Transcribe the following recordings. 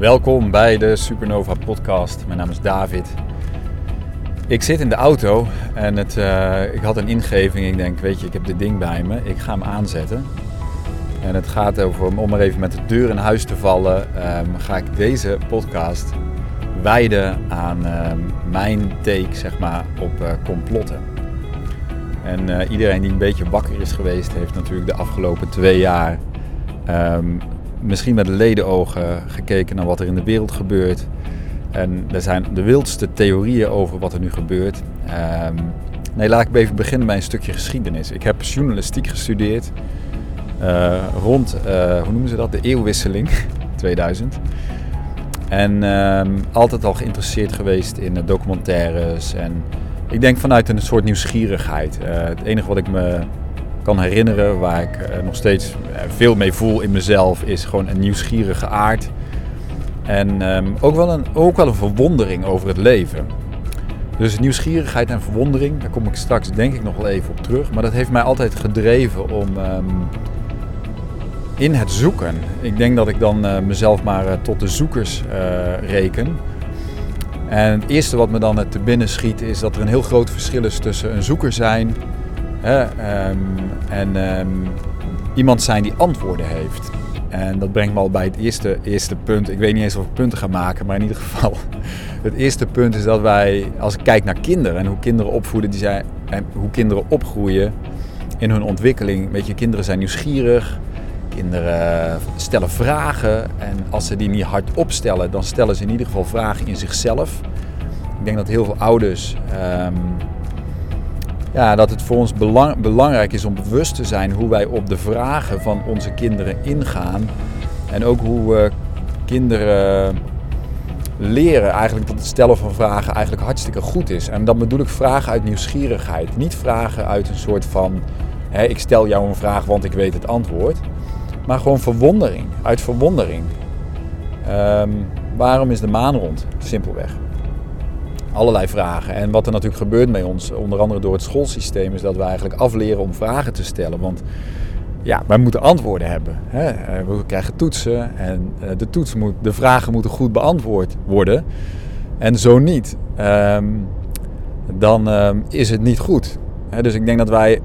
Welkom bij de Supernova Podcast. Mijn naam is David. Ik zit in de auto en het, uh, ik had een ingeving. Ik denk, weet je, ik heb dit ding bij me. Ik ga hem aanzetten. En het gaat over, om maar even met de deur in huis te vallen, um, ga ik deze podcast wijden aan um, mijn take, zeg maar, op uh, complotten. En uh, iedereen die een beetje wakker is geweest, heeft natuurlijk de afgelopen twee jaar um, misschien met ledenogen gekeken naar wat er in de wereld gebeurt. En er zijn de wildste theorieën over wat er nu gebeurt. Um, nee, laat ik even beginnen bij een stukje geschiedenis. Ik heb journalistiek gestudeerd uh, rond, uh, hoe noemen ze dat, de eeuwwisseling 2000. En um, altijd al geïnteresseerd geweest in documentaires. En ik denk vanuit een soort nieuwsgierigheid. Uh, het enige wat ik me kan herinneren, waar ik uh, nog steeds veel mee voel in mezelf, is gewoon een nieuwsgierige aard. En um, ook, wel een, ook wel een verwondering over het leven. Dus nieuwsgierigheid en verwondering, daar kom ik straks denk ik nog wel even op terug. Maar dat heeft mij altijd gedreven om um, in het zoeken. Ik denk dat ik dan uh, mezelf maar tot de zoekers reken. En het eerste wat me dan te binnen schiet is dat er een heel groot verschil is tussen een zoeker zijn Um, en um, iemand zijn die antwoorden heeft. En dat brengt me al bij het eerste, eerste punt. Ik weet niet eens of ik punten ga maken, maar in ieder geval. Het eerste punt is dat wij, als ik kijk naar kinderen en hoe kinderen opvoeden, die zijn, en hoe kinderen opgroeien in hun ontwikkeling. Weet je, kinderen zijn nieuwsgierig, kinderen stellen vragen. En als ze die niet hardop stellen, dan stellen ze in ieder geval vragen in zichzelf. Ik denk dat heel veel ouders. Um, ja, dat het voor ons belang, belangrijk is om bewust te zijn hoe wij op de vragen van onze kinderen ingaan. En ook hoe we kinderen leren eigenlijk dat het stellen van vragen eigenlijk hartstikke goed is. En dan bedoel ik vragen uit nieuwsgierigheid. Niet vragen uit een soort van, hè, ik stel jou een vraag want ik weet het antwoord. Maar gewoon verwondering, uit verwondering. Um, waarom is de maan rond? Simpelweg allerlei vragen. En wat er natuurlijk gebeurt bij ons, onder andere door het schoolsysteem, is dat we eigenlijk afleren om vragen te stellen. Want ja, wij moeten antwoorden hebben. Hè? Eh, we krijgen toetsen en eh, de, toets moet, de vragen moeten goed beantwoord worden. En zo niet, um, dan um, is het niet goed. Dus ik denk dat wij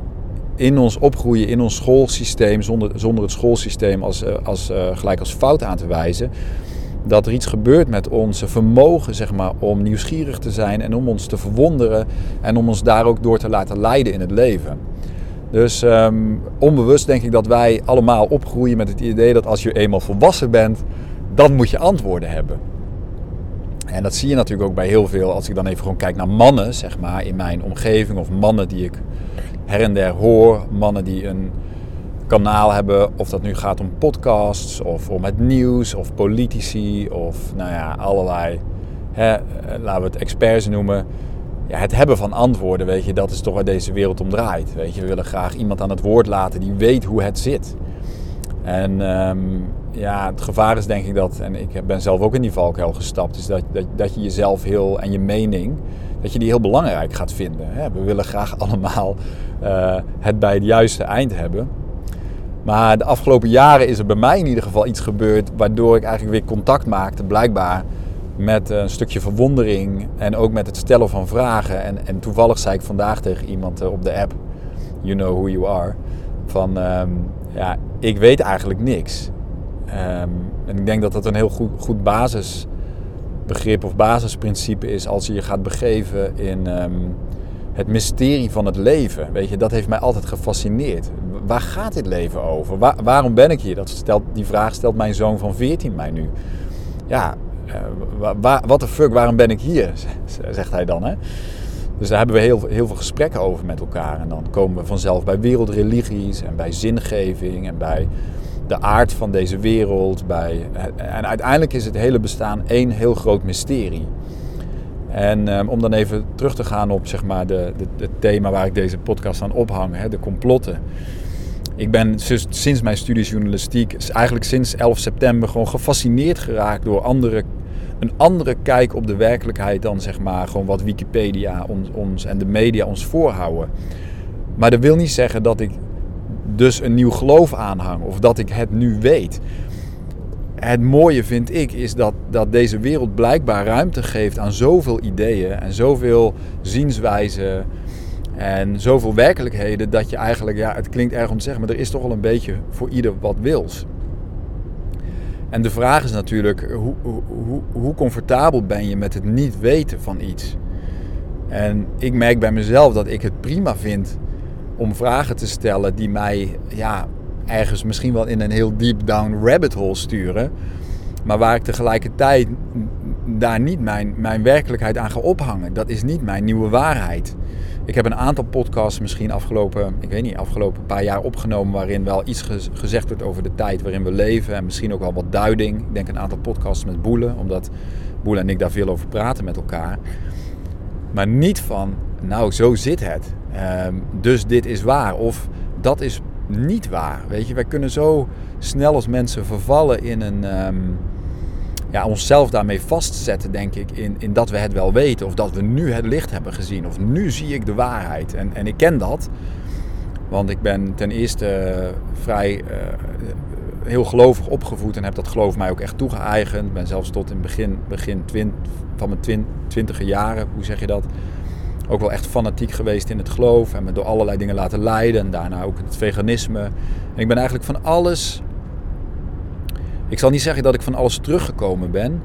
in ons opgroeien, in ons schoolsysteem, zonder, zonder het schoolsysteem als, eh, als, gelijk als fout aan te wijzen, dat er iets gebeurt met onze vermogen zeg maar, om nieuwsgierig te zijn en om ons te verwonderen en om ons daar ook door te laten leiden in het leven. Dus um, onbewust denk ik dat wij allemaal opgroeien met het idee dat als je eenmaal volwassen bent, dan moet je antwoorden hebben. En dat zie je natuurlijk ook bij heel veel, als ik dan even gewoon kijk naar mannen, zeg maar, in mijn omgeving, of mannen die ik her en der hoor, mannen die een kanaal hebben. Of dat nu gaat om podcasts of om het nieuws of politici of nou ja, allerlei, hè, laten we het experts noemen. Ja, het hebben van antwoorden, weet je, dat is toch waar deze wereld om draait. Weet je, we willen graag iemand aan het woord laten die weet hoe het zit. En um, ja, het gevaar is denk ik dat, en ik ben zelf ook in die valkuil gestapt, is dat, dat, dat je jezelf heel en je mening, dat je die heel belangrijk gaat vinden. We willen graag allemaal uh, het bij het juiste eind hebben. Maar de afgelopen jaren is er bij mij in ieder geval iets gebeurd waardoor ik eigenlijk weer contact maakte, blijkbaar met een stukje verwondering en ook met het stellen van vragen. En, en toevallig zei ik vandaag tegen iemand eh, op de app, You Know Who You Are, van um, ja, ik weet eigenlijk niks. Um, en ik denk dat dat een heel goed, goed basisbegrip of basisprincipe is als je je gaat begeven in um, het mysterie van het leven. Weet je, dat heeft mij altijd gefascineerd. Waar gaat dit leven over? Waar, waarom ben ik hier? Dat stelt, die vraag stelt mijn zoon van 14 mij nu. Ja, uh, wat de fuck, waarom ben ik hier? Zegt hij dan. Hè? Dus daar hebben we heel, heel veel gesprekken over met elkaar. En dan komen we vanzelf bij wereldreligies en bij zingeving en bij de aard van deze wereld. Bij, en uiteindelijk is het hele bestaan één heel groot mysterie. En um, om dan even terug te gaan op zeg maar, de, de, het thema waar ik deze podcast aan ophang, hè, de complotten. Ik ben sinds mijn studie journalistiek, eigenlijk sinds 11 september, gewoon gefascineerd geraakt door andere, een andere kijk op de werkelijkheid dan zeg maar gewoon wat Wikipedia ons, ons en de media ons voorhouden. Maar dat wil niet zeggen dat ik dus een nieuw geloof aanhang of dat ik het nu weet. het mooie vind ik is dat, dat deze wereld blijkbaar ruimte geeft aan zoveel ideeën en zoveel zienswijzen en zoveel werkelijkheden dat je eigenlijk, ja, het klinkt erg om te zeggen, maar er is toch wel een beetje voor ieder wat wils. En de vraag is natuurlijk, hoe, hoe, hoe comfortabel ben je met het niet weten van iets? En ik merk bij mezelf dat ik het prima vind om vragen te stellen die mij ja, ergens misschien wel in een heel deep down rabbit hole sturen. Maar waar ik tegelijkertijd daar niet mijn, mijn werkelijkheid aan ga ophangen. Dat is niet mijn nieuwe waarheid. Ik heb een aantal podcasts misschien afgelopen, ik weet niet, afgelopen paar jaar opgenomen waarin wel iets gezegd wordt over de tijd waarin we leven en misschien ook wel wat duiding. Ik denk een aantal podcasts met Boelen, omdat Boelen en ik daar veel over praten met elkaar. Maar niet van, nou zo zit het. Ehm, dus dit is waar of dat is niet waar. Weet je, wij kunnen zo snel als mensen vervallen in een. Um, ja, onszelf daarmee vastzetten, denk ik, in, in dat we het wel weten. Of dat we nu het licht hebben gezien. Of nu zie ik de waarheid. En, en ik ken dat. Want ik ben ten eerste vrij uh, heel gelovig opgevoed en heb dat geloof mij ook echt toegeëigend. Ben zelfs tot in begin, begin twint, van mijn twin, twintige jaren, hoe zeg je dat, ook wel echt fanatiek geweest in het geloof en me door allerlei dingen laten leiden. En daarna ook het veganisme. En ik ben eigenlijk van alles. Ik zal niet zeggen dat ik van alles teruggekomen ben.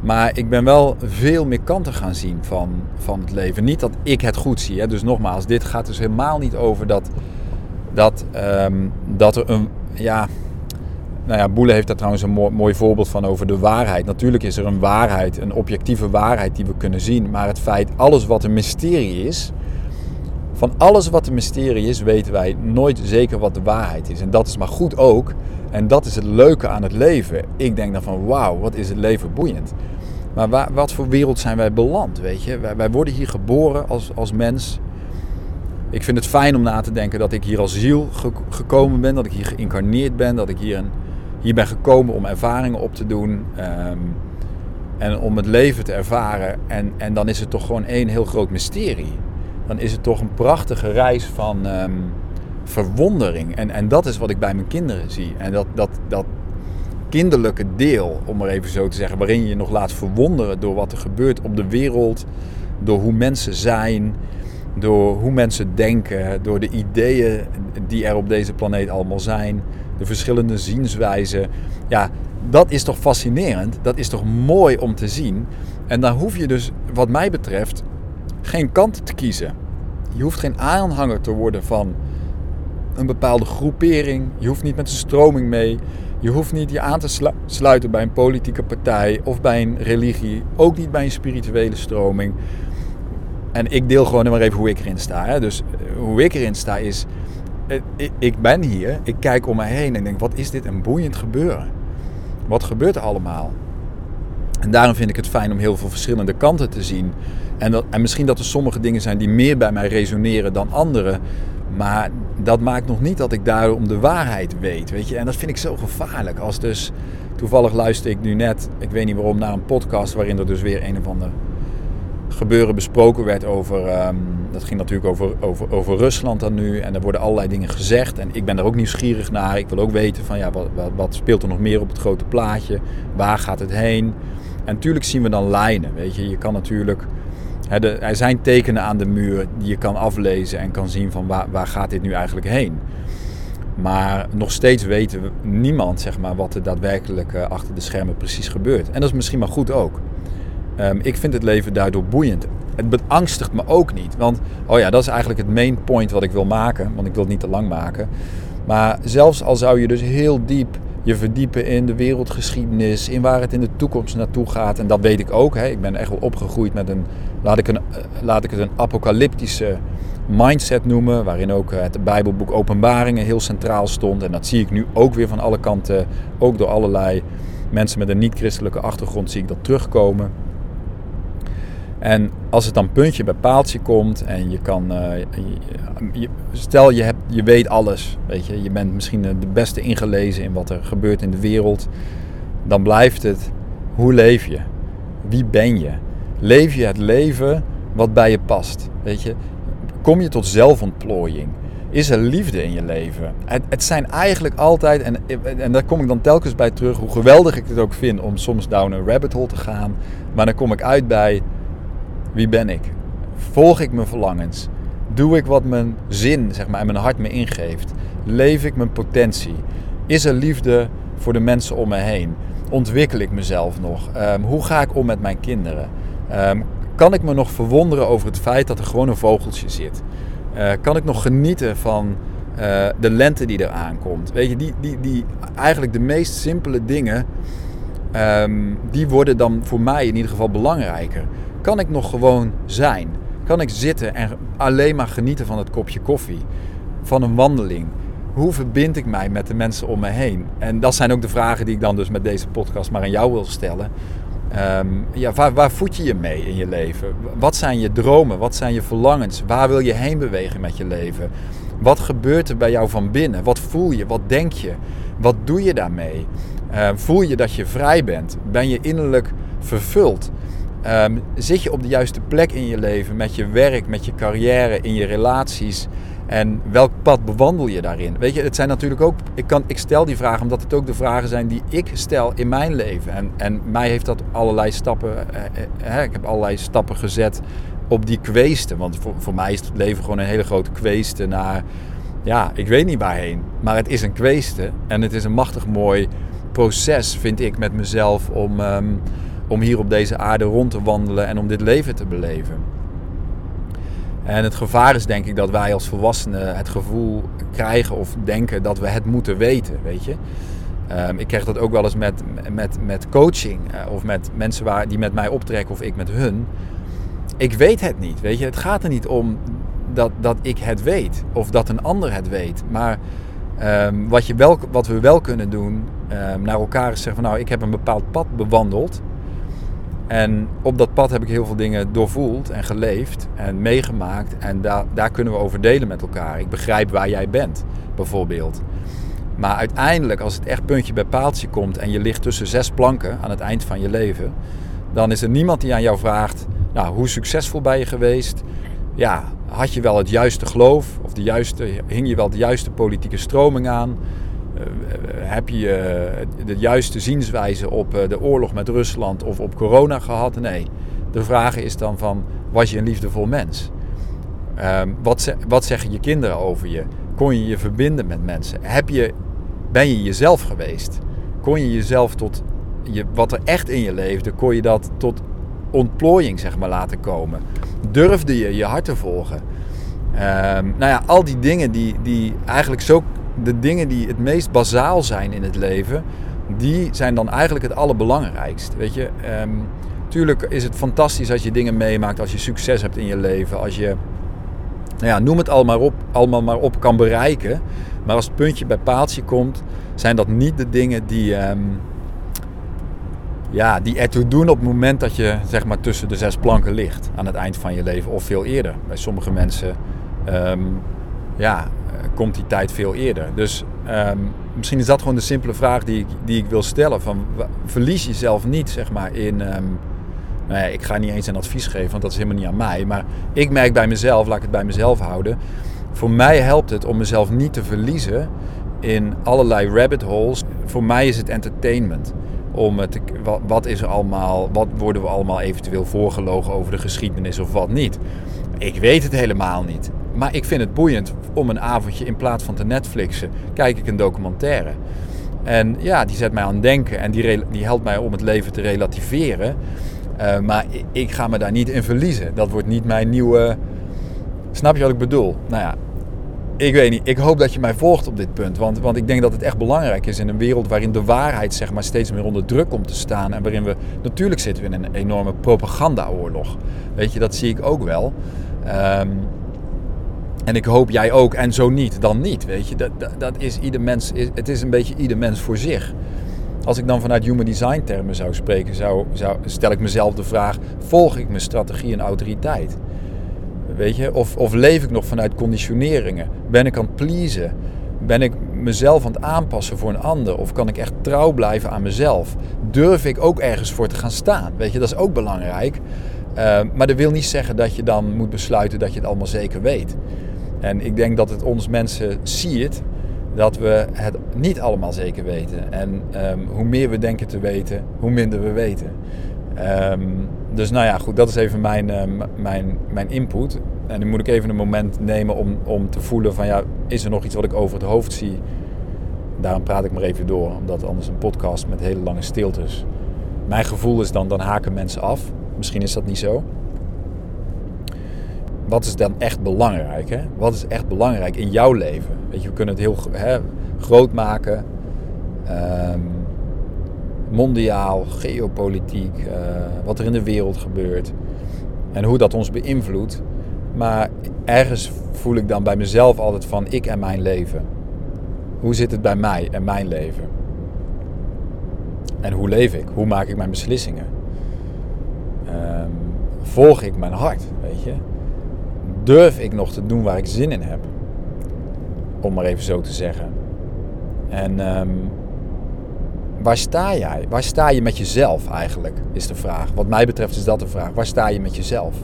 Maar ik ben wel veel meer kanten gaan zien van, van het leven. Niet dat ik het goed zie. Hè. Dus nogmaals, dit gaat dus helemaal niet over dat, dat, um, dat er een. Ja, nou ja, Boele heeft daar trouwens een mooi, mooi, voorbeeld van over de waarheid. Natuurlijk is er een waarheid, een objectieve waarheid die we kunnen zien. Maar het feit, alles wat een mysterie is, van alles wat een mysterie is, weten wij nooit zeker wat de waarheid is. En dat is maar goed ook. En dat is het leuke aan het leven. Ik denk dan van, wauw, wat is het leven boeiend. Maar wat voor wereld zijn wij beland, weet je? Wij, wij worden hier geboren als, als mens. Ik vind het fijn om na te denken dat ik hier als ziel gekomen ben, dat ik hier geïncarneerd ben, dat ik hier een hier ben gekomen om ervaringen op te doen. Ehm, en om het leven te ervaren. En, en dan is het toch gewoon één heel groot mysterie. Dan is het toch een prachtige reis van ehm, verwondering. En, en dat is wat ik bij mijn kinderen zie. En dat, dat, dat kinderlijke deel, om maar even zo te zeggen, waarin je je nog laat verwonderen door wat er gebeurt op de wereld, door hoe mensen zijn, door hoe mensen denken, door de ideeën die er op deze planeet allemaal zijn de verschillende zienswijzen. Ja, dat is toch fascinerend? Dat is toch mooi om te zien? En dan hoef je dus, wat mij betreft, geen kant te kiezen. Je hoeft geen aanhanger te worden van een bepaalde groepering. Je hoeft niet met de stroming mee. Je hoeft niet je aan te sluiten bij een politieke partij of bij een religie. Ook niet bij een spirituele stroming. En ik deel gewoon maar even hoe ik erin sta. Hè. Dus eh, hoe ik erin sta is ik ben hier, ik kijk om me heen en denk, wat is dit een boeiend gebeuren? Wat gebeurt er allemaal? En daarom vind ik het fijn om heel veel verschillende kanten te zien. En, dat, en misschien dat er sommige dingen zijn die meer bij mij resoneren dan andere. Maar dat maakt nog niet dat ik daarom de waarheid weet. Weet je? En dat vind ik zo gevaarlijk. Als dus, toevallig luister ik nu net, ik weet niet waarom, naar een podcast waarin er dus weer een of ander gebeuren besproken werd over. Ehm, dat ging natuurlijk over, over, over Rusland dan nu. En er worden allerlei dingen gezegd. En ik ben daar ook nieuwsgierig naar. Ik wil ook weten van ja, wat, wat, wat speelt er nog meer op het grote plaatje? Waar gaat het heen? En natuurlijk zien we dan lijnen. Weet je, je kan natuurlijk. Er zijn tekenen aan de muur die je kan aflezen en kan zien van waar, waar gaat dit nu eigenlijk heen. Maar nog steeds weten we niemand zeg maar, wat er daadwerkelijk uh, achter de schermen precies gebeurt. En dat is misschien maar goed ook. Um, ik vind het leven daardoor boeiend. Het beangstigt me ook niet. Want, oh ja, dat is eigenlijk het main point wat ik wil maken. Want ik wil het niet te lang maken. Maar zelfs al zou je dus heel diep je verdiepen in de wereldgeschiedenis, in waar het in de toekomst naartoe gaat. En dat weet ik ook. Hè. Ik ben echt wel opgegroeid met een, laat ik, een, eh, laat ik het een apocalyptische mindset noemen. Waarin ook het Bijbelboek Openbaringen heel centraal stond. En dat zie ik nu ook weer van alle kanten, ook door allerlei mensen met een niet-christelijke achtergrond, zie ik dat terugkomen. En als het dan puntje bij paaltje komt en je kan, je, stel je, hebt, je weet alles, weet je, je bent misschien de beste ingelezen in wat er gebeurt in de wereld, dan blijft het, hoe leef je? Wie ben je? Leef je het leven wat bij je past? Weet je? Kom je tot zelfontplooiing? Is er liefde in je leven? Het, het zijn eigenlijk altijd, en, en daar kom ik dan telkens bij terug, hoe geweldig ik het ook vind om soms down een rabbit hole te gaan. Maar dan kom ik uit bij wie ben ik? Volg ik mijn verlangens? Doe ik wat mijn zin zeg maar, en mijn hart me ingeeft? Leef ik mijn potentie? Is er liefde voor de mensen om me heen? Ontwikkel ik mezelf nog? Ehm, hoe ga ik om met mijn kinderen? Um, kan ik me nog verwonderen over het feit dat er gewoon een vogeltje zit? Uh, kan ik nog genieten van uh, de lente die er aankomt? Weet je, die, die, die eigenlijk de meest simpele dingen, um, die worden dan voor mij in ieder geval belangrijker. Kan ik nog gewoon zijn? Kan ik zitten en alleen maar genieten van het kopje koffie? Van een wandeling? Hoe verbind ik mij met de mensen om me heen? En dat zijn ook de vragen die ik dan dus met deze podcast maar aan jou wil stellen. Um, ja, waar, waar voed je je mee in je leven? Wat zijn je dromen? Wat zijn je verlangens? Waar wil je heen bewegen met je leven? Wat gebeurt er bij jou van binnen? Wat voel je? Wat denk je? Wat doe je daarmee? Uh, voel je dat je vrij bent? Ben je innerlijk vervuld? Um, zit je op de juiste plek in je leven met je werk, met je carrière, in je relaties? En welk pad bewandel je daarin? Weet je, het zijn natuurlijk ook. Ik, kan, ik stel die vragen omdat het ook de vragen zijn die ik stel in mijn leven. En, en mij heeft dat allerlei stappen. Eh, eh, ik heb allerlei stappen gezet op die kweesten. Want voor, voor mij is het leven gewoon een hele grote kweesten naar. Ja, ik weet niet waarheen. Maar het is een kweesten. En het is een machtig mooi proces, vind ik, met mezelf om. Um, om hier op deze aarde rond te wandelen en om dit leven te beleven. En het gevaar is denk ik dat wij als volwassenen het gevoel krijgen of denken dat we het moeten weten, weet je. Um, ik krijg dat ook wel eens met, met, met coaching uh, of met mensen waar, die met mij optrekken of ik met hun. Ik weet het niet, weet je. Het gaat er niet om dat, dat ik het weet of dat een ander het weet. Maar um, wat, je wel, wat we wel kunnen doen um, naar elkaar is zeggen van nou, ik heb een bepaald pad bewandeld. En op dat pad heb ik heel veel dingen doorvoeld en geleefd en meegemaakt. En daar, daar kunnen we over delen met elkaar. Ik begrijp waar jij bent, bijvoorbeeld. Maar uiteindelijk, als het echt puntje bij paaltje komt en je ligt tussen zes planken aan het eind van je leven, dan is er niemand die aan jou vraagt: nou, hoe succesvol ben je geweest? Ja, had je wel het juiste geloof? Of de juiste, hing je wel de juiste politieke stroming aan? Eh, heb je eh, de juiste zienswijze op eh, de oorlog met Rusland of op corona gehad? Nee. De vraag is dan van, was je een liefdevol mens? Ehm, wat, wat zeggen je kinderen over je? Kon je je verbinden met mensen? Heb je, ben je jezelf geweest? Kon je jezelf tot je, wat er echt in je leefde, kon je dat tot ontplooiing zeg maar, laten komen? Durfde je je hart te volgen? Um, nou ja, al die dingen die, die eigenlijk zo de dingen die het meest bazaal zijn in het leven, die zijn dan eigenlijk het allerbelangrijkst. Weet je, um, tuurlijk is het fantastisch als je dingen meemaakt, als je succes hebt in je leven, als je, nou ja, noem het allemaal maar op, allemaal maar op kan bereiken. Maar als het puntje bij paaltje komt, zijn dat niet de dingen die, um, ja, die ertoe doen op het moment dat je zeg maar, tussen de zes planken ligt aan het eind van je leven of veel eerder. Bij sommige mensen um, ja, komt die tijd veel eerder. Dus um, misschien is dat gewoon de simpele vraag die ik, die ik wil stellen. Van, verlies jezelf niet zeg maar, in... Um, nou ja, ik ga niet eens een advies geven, want dat is helemaal niet aan mij. Maar ik merk bij mezelf, laat ik het bij mezelf houden. Voor mij helpt het om mezelf niet te verliezen in allerlei rabbit holes. Voor mij is het entertainment. Om wat, is allemaal, wat worden we allemaal eventueel voorgelogen over de geschiedenis of wat niet. Ik weet het helemaal niet. Maar ik vind het boeiend om een avondje in plaats van te Netflixen, kijk ik een documentaire. En ja, die zet mij aan het denken en die, die helpt mij om het leven te relativeren. Uh, maar ik ga me daar niet in verliezen. Dat wordt niet mijn nieuwe. Snap je wat ik bedoel? Nou ja, ik weet niet. Ik hoop dat je mij volgt op dit punt. Want, want ik denk dat het echt belangrijk is in een wereld waarin de waarheid zeg maar, steeds meer onder druk komt te staan. En waarin we. Natuurlijk zitten we in een enorme propagandaoorlog. Weet je, dat zie ik ook wel. Um, en ik hoop jij ook. En zo niet, dan niet. Weet je, dat, dat, is ieder mens. Het is een beetje ieder mens voor zich. Als ik dan vanuit human design termen zou spreken, zou, zou, stel ik mezelf de vraag: volg ik mijn strategie en autoriteit? Weet je, of, of leef ik nog vanuit conditioneringen? Ben ik aan het pleasen? Ben ik mezelf aan het aanpassen voor een ander? Of kan ik echt trouw blijven aan mezelf? Durf ik ook ergens voor te gaan staan? Weet je, dat is ook belangrijk. Uh, maar dat wil niet zeggen dat je dan moet besluiten dat je het allemaal zeker weet. En ik denk dat het ons mensen siert dat we het niet allemaal zeker weten. En ehm, hoe meer we denken te weten, hoe minder we weten. Ehm, dus nou ja, goed, dat is even mijn, uh, mijn, mijn input. En dan moet ik even een moment nemen om, om te voelen van ja, is er nog iets wat ik over het hoofd zie? Daarom praat ik maar even door, omdat anders een podcast met hele lange stiltes. Mijn gevoel is dan, dan haken mensen af. Misschien is dat niet zo. Wat is dan echt belangrijk? Hè? Wat is echt belangrijk in jouw leven? Weet je, we kunnen het heel hè, groot maken. Um, mondiaal, geopolitiek, uh, wat er in de wereld gebeurt. En hoe dat ons beïnvloedt. Maar ergens voel ik dan bij mezelf altijd van ik en mijn leven. Hoe zit het bij mij en mijn leven? En hoe leef ik? Hoe maak ik mijn beslissingen? Um, volg ik mijn hart, weet je? Durf ik nog te doen waar ik zin in heb? Om maar even zo te zeggen. En um, waar sta jij? Waar sta je met jezelf eigenlijk? Is de vraag. Wat mij betreft is dat de vraag. Waar sta je met jezelf?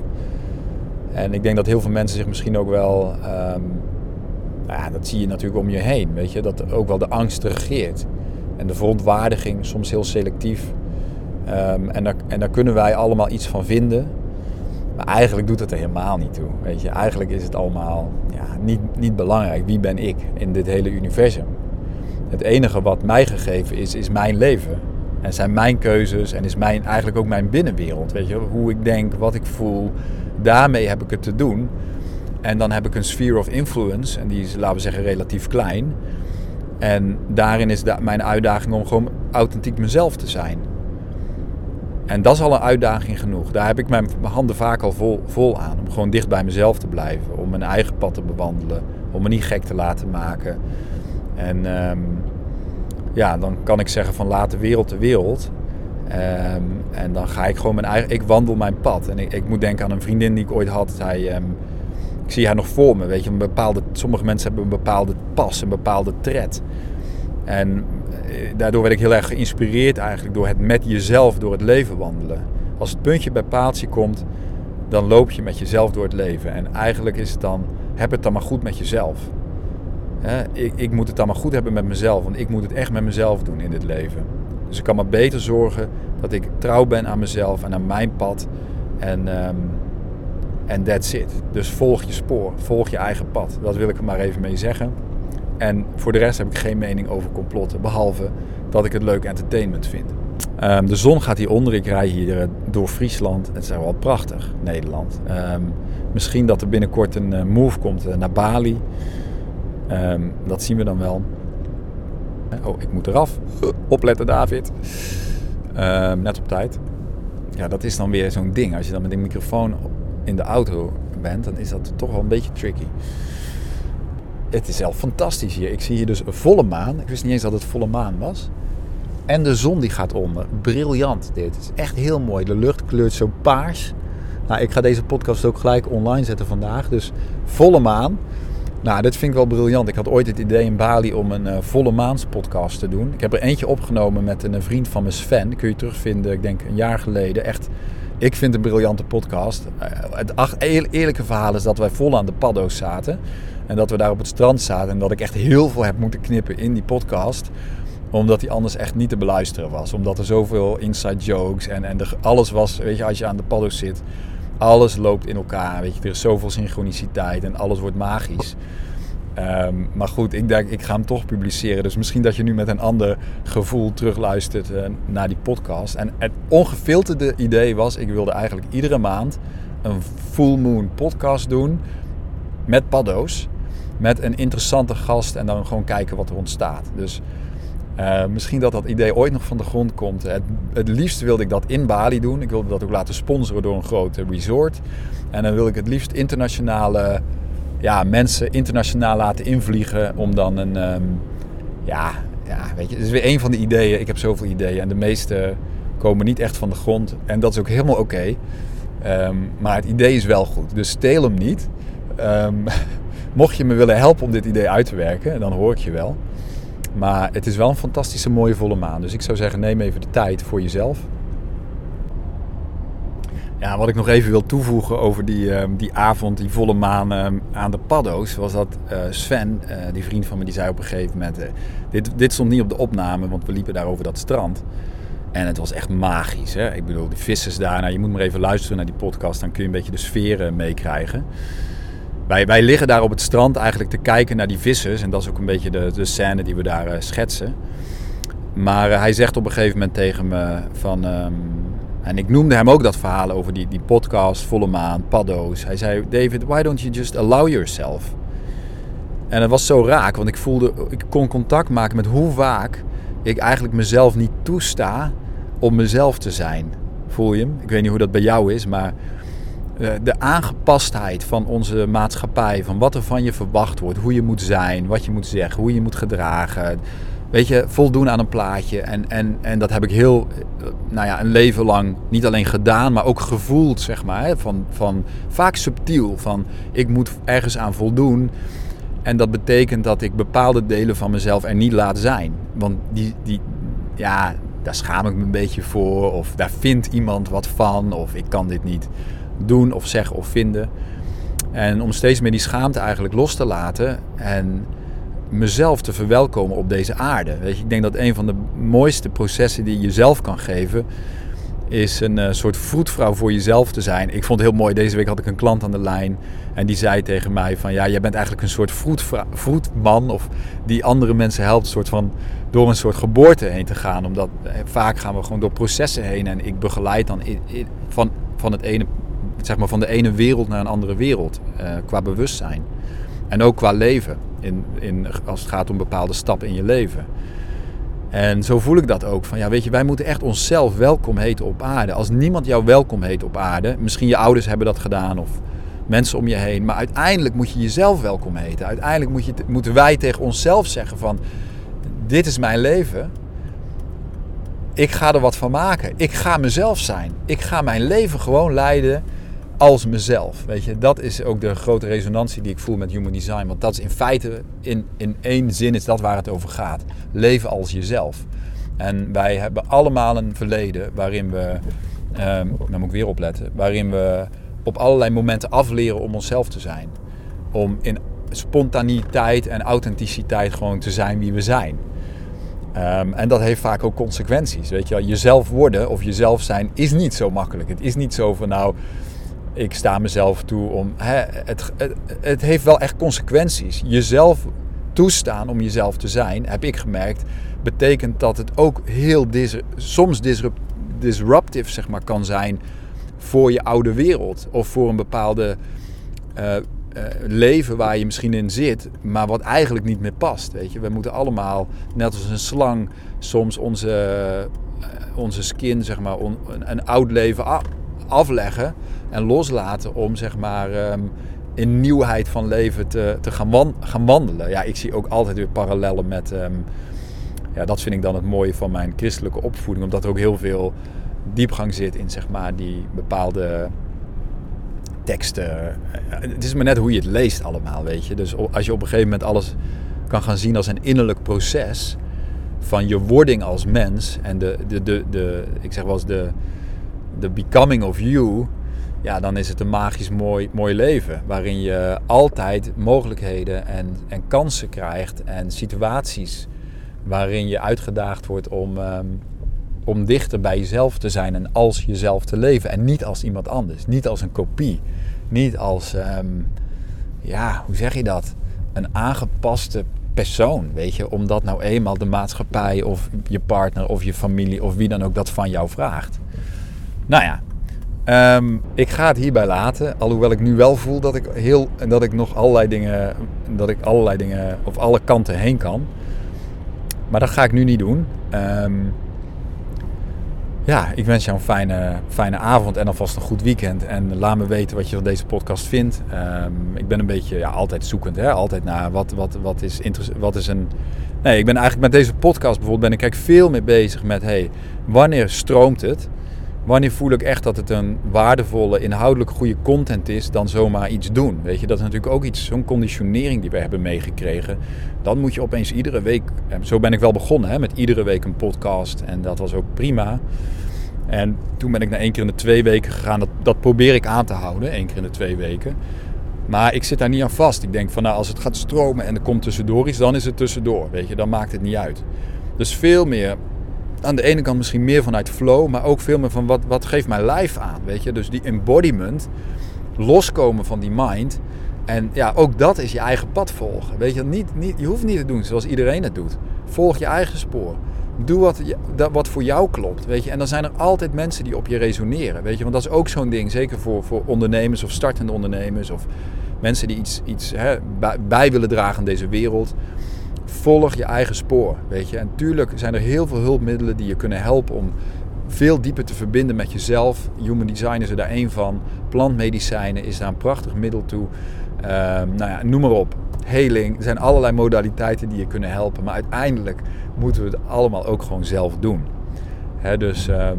En ik denk dat heel veel mensen zich misschien ook wel. Um, nou ja, dat zie je natuurlijk om je heen. Weet je, dat ook wel de angst regeert. En de verontwaardiging, soms heel selectief. Um, en, daar, en daar kunnen wij allemaal iets van vinden. Maar eigenlijk doet het er helemaal niet toe. Weet je, eigenlijk is het allemaal ja, niet, niet belangrijk. Wie ben ik in dit hele universum? Het enige wat mij gegeven is, is mijn leven. En zijn mijn keuzes en is mijn, eigenlijk ook mijn binnenwereld. Weet je, hoe ik denk, wat ik voel. Daarmee heb ik het te doen. En dan heb ik een sphere of influence. En die is, laten we zeggen, relatief klein. En daarin is mijn uitdaging om gewoon authentiek mezelf te zijn. En dat is al een uitdaging genoeg. Daar heb ik mijn handen vaak al vol, vol aan. Om gewoon dicht bij mezelf te blijven. Om mijn eigen pad te bewandelen. Om me niet gek te laten maken. En um, ja, dan kan ik zeggen van laat de wereld de wereld. Um, en dan ga ik gewoon mijn eigen... Ik wandel mijn pad. En ik, moet denken aan een vriendin die ik ooit had. Zij, um, ik zie haar nog voor me. Weet je, een bepaalde, sommige mensen hebben een bepaalde pas, een bepaalde tred. En eh, daardoor werd ik heel erg geïnspireerd eigenlijk door het met jezelf door het leven wandelen. Als het puntje bij paaltje komt, dan loop je met jezelf door het leven. En eigenlijk is het dan, heb het dan maar goed met jezelf. ik, ik, moet het dan maar goed hebben met mezelf, want ik moet het echt met mezelf doen in dit leven. Dus ik kan maar beter zorgen dat ik trouw ben aan mezelf en aan mijn pad. En um, en that's it. Dus volg je spoor, volg je eigen pad. Dat wil ik er maar even mee zeggen. En voor de rest heb ik geen mening over complotten, behalve dat ik het leuk entertainment vind. Um, de zon gaat hier onder. Ik rij hier uh, door Friesland. Het is wel prachtig, Nederland. Um, misschien dat er binnenkort een uh, move komt uh, naar Bali. Um, dat zien we dan wel. Oh, ik moet eraf. Opletten, David. net op tijd. Ja, dat is dan weer zo'n ding. Als je dan met een microfoon in de auto bent, dan is dat toch wel een beetje tricky. Het is zelf fantastisch hier. Ik zie hier dus een volle maan. Ik wist niet eens dat het volle maan was. En de zon die gaat onder. Briljant dit. Het is echt heel mooi. De lucht kleurt zo paars. Nou, ik ga deze podcast ook gelijk online zetten vandaag. Dus volle maan. Nou, dit vind ik wel briljant. Ik had ooit het idee in Bali om een uh, volle maans podcast te doen. Ik heb er eentje opgenomen met een, vriend van me Sven. kun je terugvinden, ik denk een jaar geleden. Echt ik vind het een briljante podcast. Eh, het eerlijke verhaal is dat wij vol aan de paddo's zaten. En dat we daar op het strand zaten. En dat ik echt heel veel heb moeten knippen in die podcast. Omdat die anders echt niet te beluisteren was. Omdat er zoveel inside jokes en, en alles was. Weet je, als je aan de paddo's zit. Alles loopt in elkaar. Weet je, er is zoveel synchroniciteit en alles wordt magisch. Um, maar goed, ik denk, ik ga hem toch publiceren. Dus misschien dat je nu met een ander gevoel terugluistert uh, naar die podcast. En het ongefilterde idee was, ik wilde eigenlijk iedere maand een full moon podcast doen met paddo's. Met een interessante gast en dan gewoon kijken wat er ontstaat. Dus uh, misschien dat dat idee ooit nog van de grond komt. Het, het, liefst wilde ik dat in Bali doen. Ik wilde dat ook laten sponsoren door een grote resort. En dan wil ik het liefst internationale ja, mensen internationaal laten invliegen om dan een. Um, ja, ja, weet je, het is weer een van de ideeën. Ik heb zoveel ideeën en de meeste komen niet echt van de grond. En dat is ook helemaal oké. Um, maar het idee is wel goed. Dus steel hem niet. Um, mocht je me willen helpen om dit idee uit te werken, dan hoor ik je wel. Maar het is wel een fantastische mooie volle maan. Dus ik zou zeggen, neem even de tijd voor jezelf. Ja, wat ik nog even wil toevoegen over die, ehm, die avond, die volle maan ehm, aan de paddo's, was dat uh, Sven, uh, die vriend van me, die zei op een gegeven moment: uh, dit, dit stond niet op de opname, want we liepen daar over dat strand. En het was echt magisch. Hè? Ik bedoel, die vissers daar, nou, je moet maar even luisteren naar die podcast, dan kun je een beetje de sfeer meekrijgen. Wij, wij liggen daar op het strand eigenlijk te kijken naar die vissers. En dat is ook een beetje de, de scène die we daar schetsen. Maar hij zegt op een gegeven moment tegen me van... Um, en ik noemde hem ook dat verhaal over die, die podcast, Volle Maan, paddo's. Hij zei, David, why don't you just allow yourself? En het was zo raak, want ik voelde, ik kon contact maken met hoe vaak ik eigenlijk mezelf niet toesta om mezelf te zijn. Voel je hem? Ik weet niet hoe dat bij jou is, maar eh, de aangepastheid van onze maatschappij, van wat er van je verwacht wordt, hoe je moet zijn, wat je moet zeggen, hoe je moet gedragen weet je, voldoen aan een plaatje. En, en, en dat heb ik heel, nou ja, een leven lang niet alleen gedaan, maar ook gevoeld, zeg maar. Van, van, vaak subtiel, van ik moet ergens aan voldoen. En dat betekent dat ik bepaalde delen van mezelf er niet laat zijn. Want die, die, ja, daar schaam ik me een beetje voor. Of daar vindt iemand wat van. Of ik kan dit niet doen of zeggen of vinden. En om steeds meer die schaamte eigenlijk los te laten. En mezelf te verwelkomen op deze aarde. Weet je, ik denk dat een van de mooiste processen die je jezelf kan geven, is een uh, soort vroedvrouw voor jezelf te zijn. Ik vond het heel mooi, deze week had ik een klant aan de lijn en die zei tegen mij van ja, jij bent eigenlijk een soort vroedman of die andere mensen helpt soort van door een soort geboorte heen te gaan. Omdat eh, vaak gaan we gewoon door processen heen en ik begeleid dan van, van, het ene, zeg maar, van de ene wereld naar een andere wereld uh, qua bewustzijn. En ook qua leven, in, in, als het gaat om bepaalde stappen in je leven. En zo voel ik dat ook. Van ja, weet je, wij moeten echt onszelf welkom heten op aarde. Als niemand jou welkom heet op aarde, misschien je ouders hebben dat gedaan of mensen om je heen, maar uiteindelijk moet je jezelf welkom heten. Uiteindelijk moet je, moeten wij tegen onszelf zeggen van, dit is mijn leven. Ik ga er wat van maken. Ik ga mezelf zijn. Ik ga mijn leven gewoon leiden als mezelf. Weet je, dat is ook de grote resonantie die ik voel met human design. Want dat is in feite, in, in één zin, is dat waar het over gaat. Leven als jezelf. En wij hebben allemaal een verleden waarin we, um, nou moet ik weer opletten, waarin we op allerlei momenten afleren om onszelf te zijn. Om in spontaniteit en authenticiteit gewoon te zijn wie we zijn. Um, en dat heeft vaak ook consequenties. Weet je, jezelf worden of jezelf zijn is niet zo makkelijk. Het is niet zo van nou, ik sta mezelf toe om. Hè, het, het, heeft wel echt consequenties. Jezelf toestaan om jezelf te zijn, heb ik gemerkt, betekent dat het ook heel dis, soms disrupt, disruptief zeg maar, kan zijn voor je oude wereld of voor een bepaalde uh, uh, leven waar je misschien in zit, maar wat eigenlijk niet meer past. Weet je? We moeten allemaal, net als een slang, soms onze, uh, onze skin, zeg maar, een oud leven afleggen en loslaten om zeg maar um, in nieuwheid van leven te, te gaan, gaan, wandelen. Ja, ik zie ook altijd weer parallellen met. Um, ja, dat vind ik dan het mooie van mijn christelijke opvoeding, omdat er ook heel veel diepgang zit in zeg maar die bepaalde teksten. Eh, het is maar net hoe je het leest allemaal, weet je. Dus als je op een gegeven moment alles kan gaan zien als een innerlijk proces van je wording als mens en de, de, de, de ik zeg wel eens de, de becoming of you, ja, dan is het een magisch mooi, mooi leven. Waarin je altijd mogelijkheden en, en kansen krijgt en situaties waarin je uitgedaagd wordt om, um, om dichter bij jezelf te zijn en als jezelf te leven. En niet als iemand anders, niet als een kopie, niet als, um, ja, hoe zeg je dat? Een aangepaste persoon, weet je, omdat nou eenmaal de maatschappij of je partner of je familie of wie dan ook dat van jou vraagt. Nou ja, um, ik ga het hierbij laten. Alhoewel ik nu wel voel dat ik heel dat ik nog allerlei dingen, dat ik allerlei dingen of alle kanten heen kan. Maar dat ga ik nu niet doen. Um, ja, ik wens jou een fijne, fijne avond en alvast een goed weekend. En laat me weten wat je van deze podcast vindt. Um, ik ben een beetje ja, altijd zoekend, hè? altijd naar wat, wat, wat, is wat is een. Nee, ik ben eigenlijk met deze podcast bijvoorbeeld ben ik eigenlijk veel meer bezig met hey, wanneer stroomt het? Wanneer voel ik echt dat het een waardevolle, inhoudelijk goede content is dan zomaar iets doen. Weet je, dat is natuurlijk ook iets, zo'n conditionering die we hebben meegekregen. Dan moet je opeens iedere week, zo ben ik wel begonnen hè, met iedere week een podcast en dat was ook prima. En toen ben ik na één keer in de twee weken gegaan. Dat, dat probeer ik aan te houden, één keer in de twee weken. Maar ik zit daar niet aan vast. Ik denk van nou, als het gaat stromen en er komt tussendoor iets, dan is het tussendoor. Weet je, dan maakt het niet uit. Dus veel meer, aan de ene kant misschien meer vanuit flow, maar ook veel meer van wat, wat geeft mijn lijf aan. Weet je, dus die embodiment, loskomen van die mind. En ja, ook dat is je eigen pad volgen. Weet je, niet, niet, je hoeft niet te doen zoals iedereen het doet. Volg je eigen spoor. Doe wat, wat voor jou klopt. Weet je? En dan zijn er altijd mensen die op je resoneren. Weet je? Want dat is ook zo'n ding. Zeker voor, voor ondernemers of startende ondernemers. Of mensen die iets, iets hè, bij, willen dragen aan deze wereld. Volg je eigen spoor. Weet je? En tuurlijk zijn er heel veel hulpmiddelen die je kunnen helpen om veel dieper te verbinden met jezelf. Human design is er daar één van. Plantmedicijnen is daar een prachtig middel toe. Ehm, nou ja, noem maar op. Heling. Er zijn allerlei modaliteiten die je kunnen helpen. Maar uiteindelijk moeten we het allemaal ook gewoon zelf doen. dus ehm,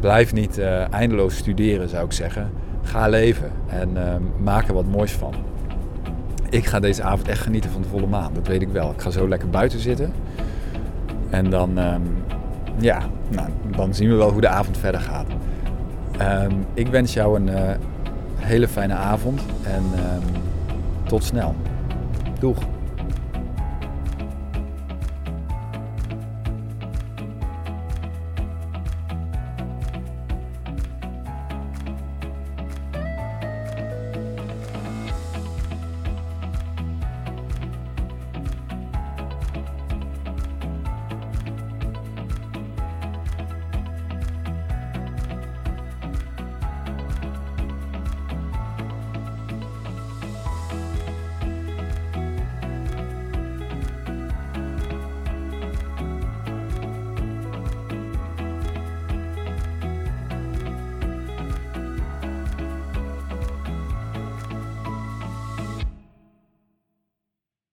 blijf niet uh, eindeloos studeren, zou ik zeggen. Ga leven en um, maak er wat moois van. Ik ga deze avond echt genieten van de volle maan, dat weet ik wel. Ik ga zo lekker buiten zitten. En dan, ja, nou, dan zien we wel hoe de avond verder gaat. ik wens jou een uh, hele fijne avond en tot snel. Doeg!